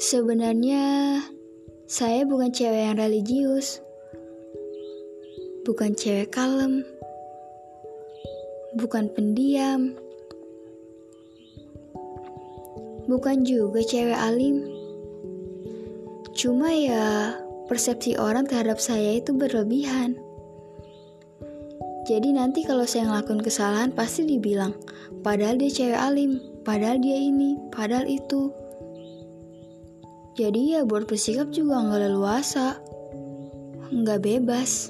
Sebenarnya, saya bukan cewek yang religius, bukan cewek kalem, bukan pendiam, bukan juga cewek alim. Cuma ya, persepsi orang terhadap saya itu berlebihan. Jadi nanti kalau saya ngelakuin kesalahan pasti dibilang, padahal dia cewek alim, padahal dia ini, padahal itu. Jadi ya buat bersikap juga nggak leluasa, nggak bebas.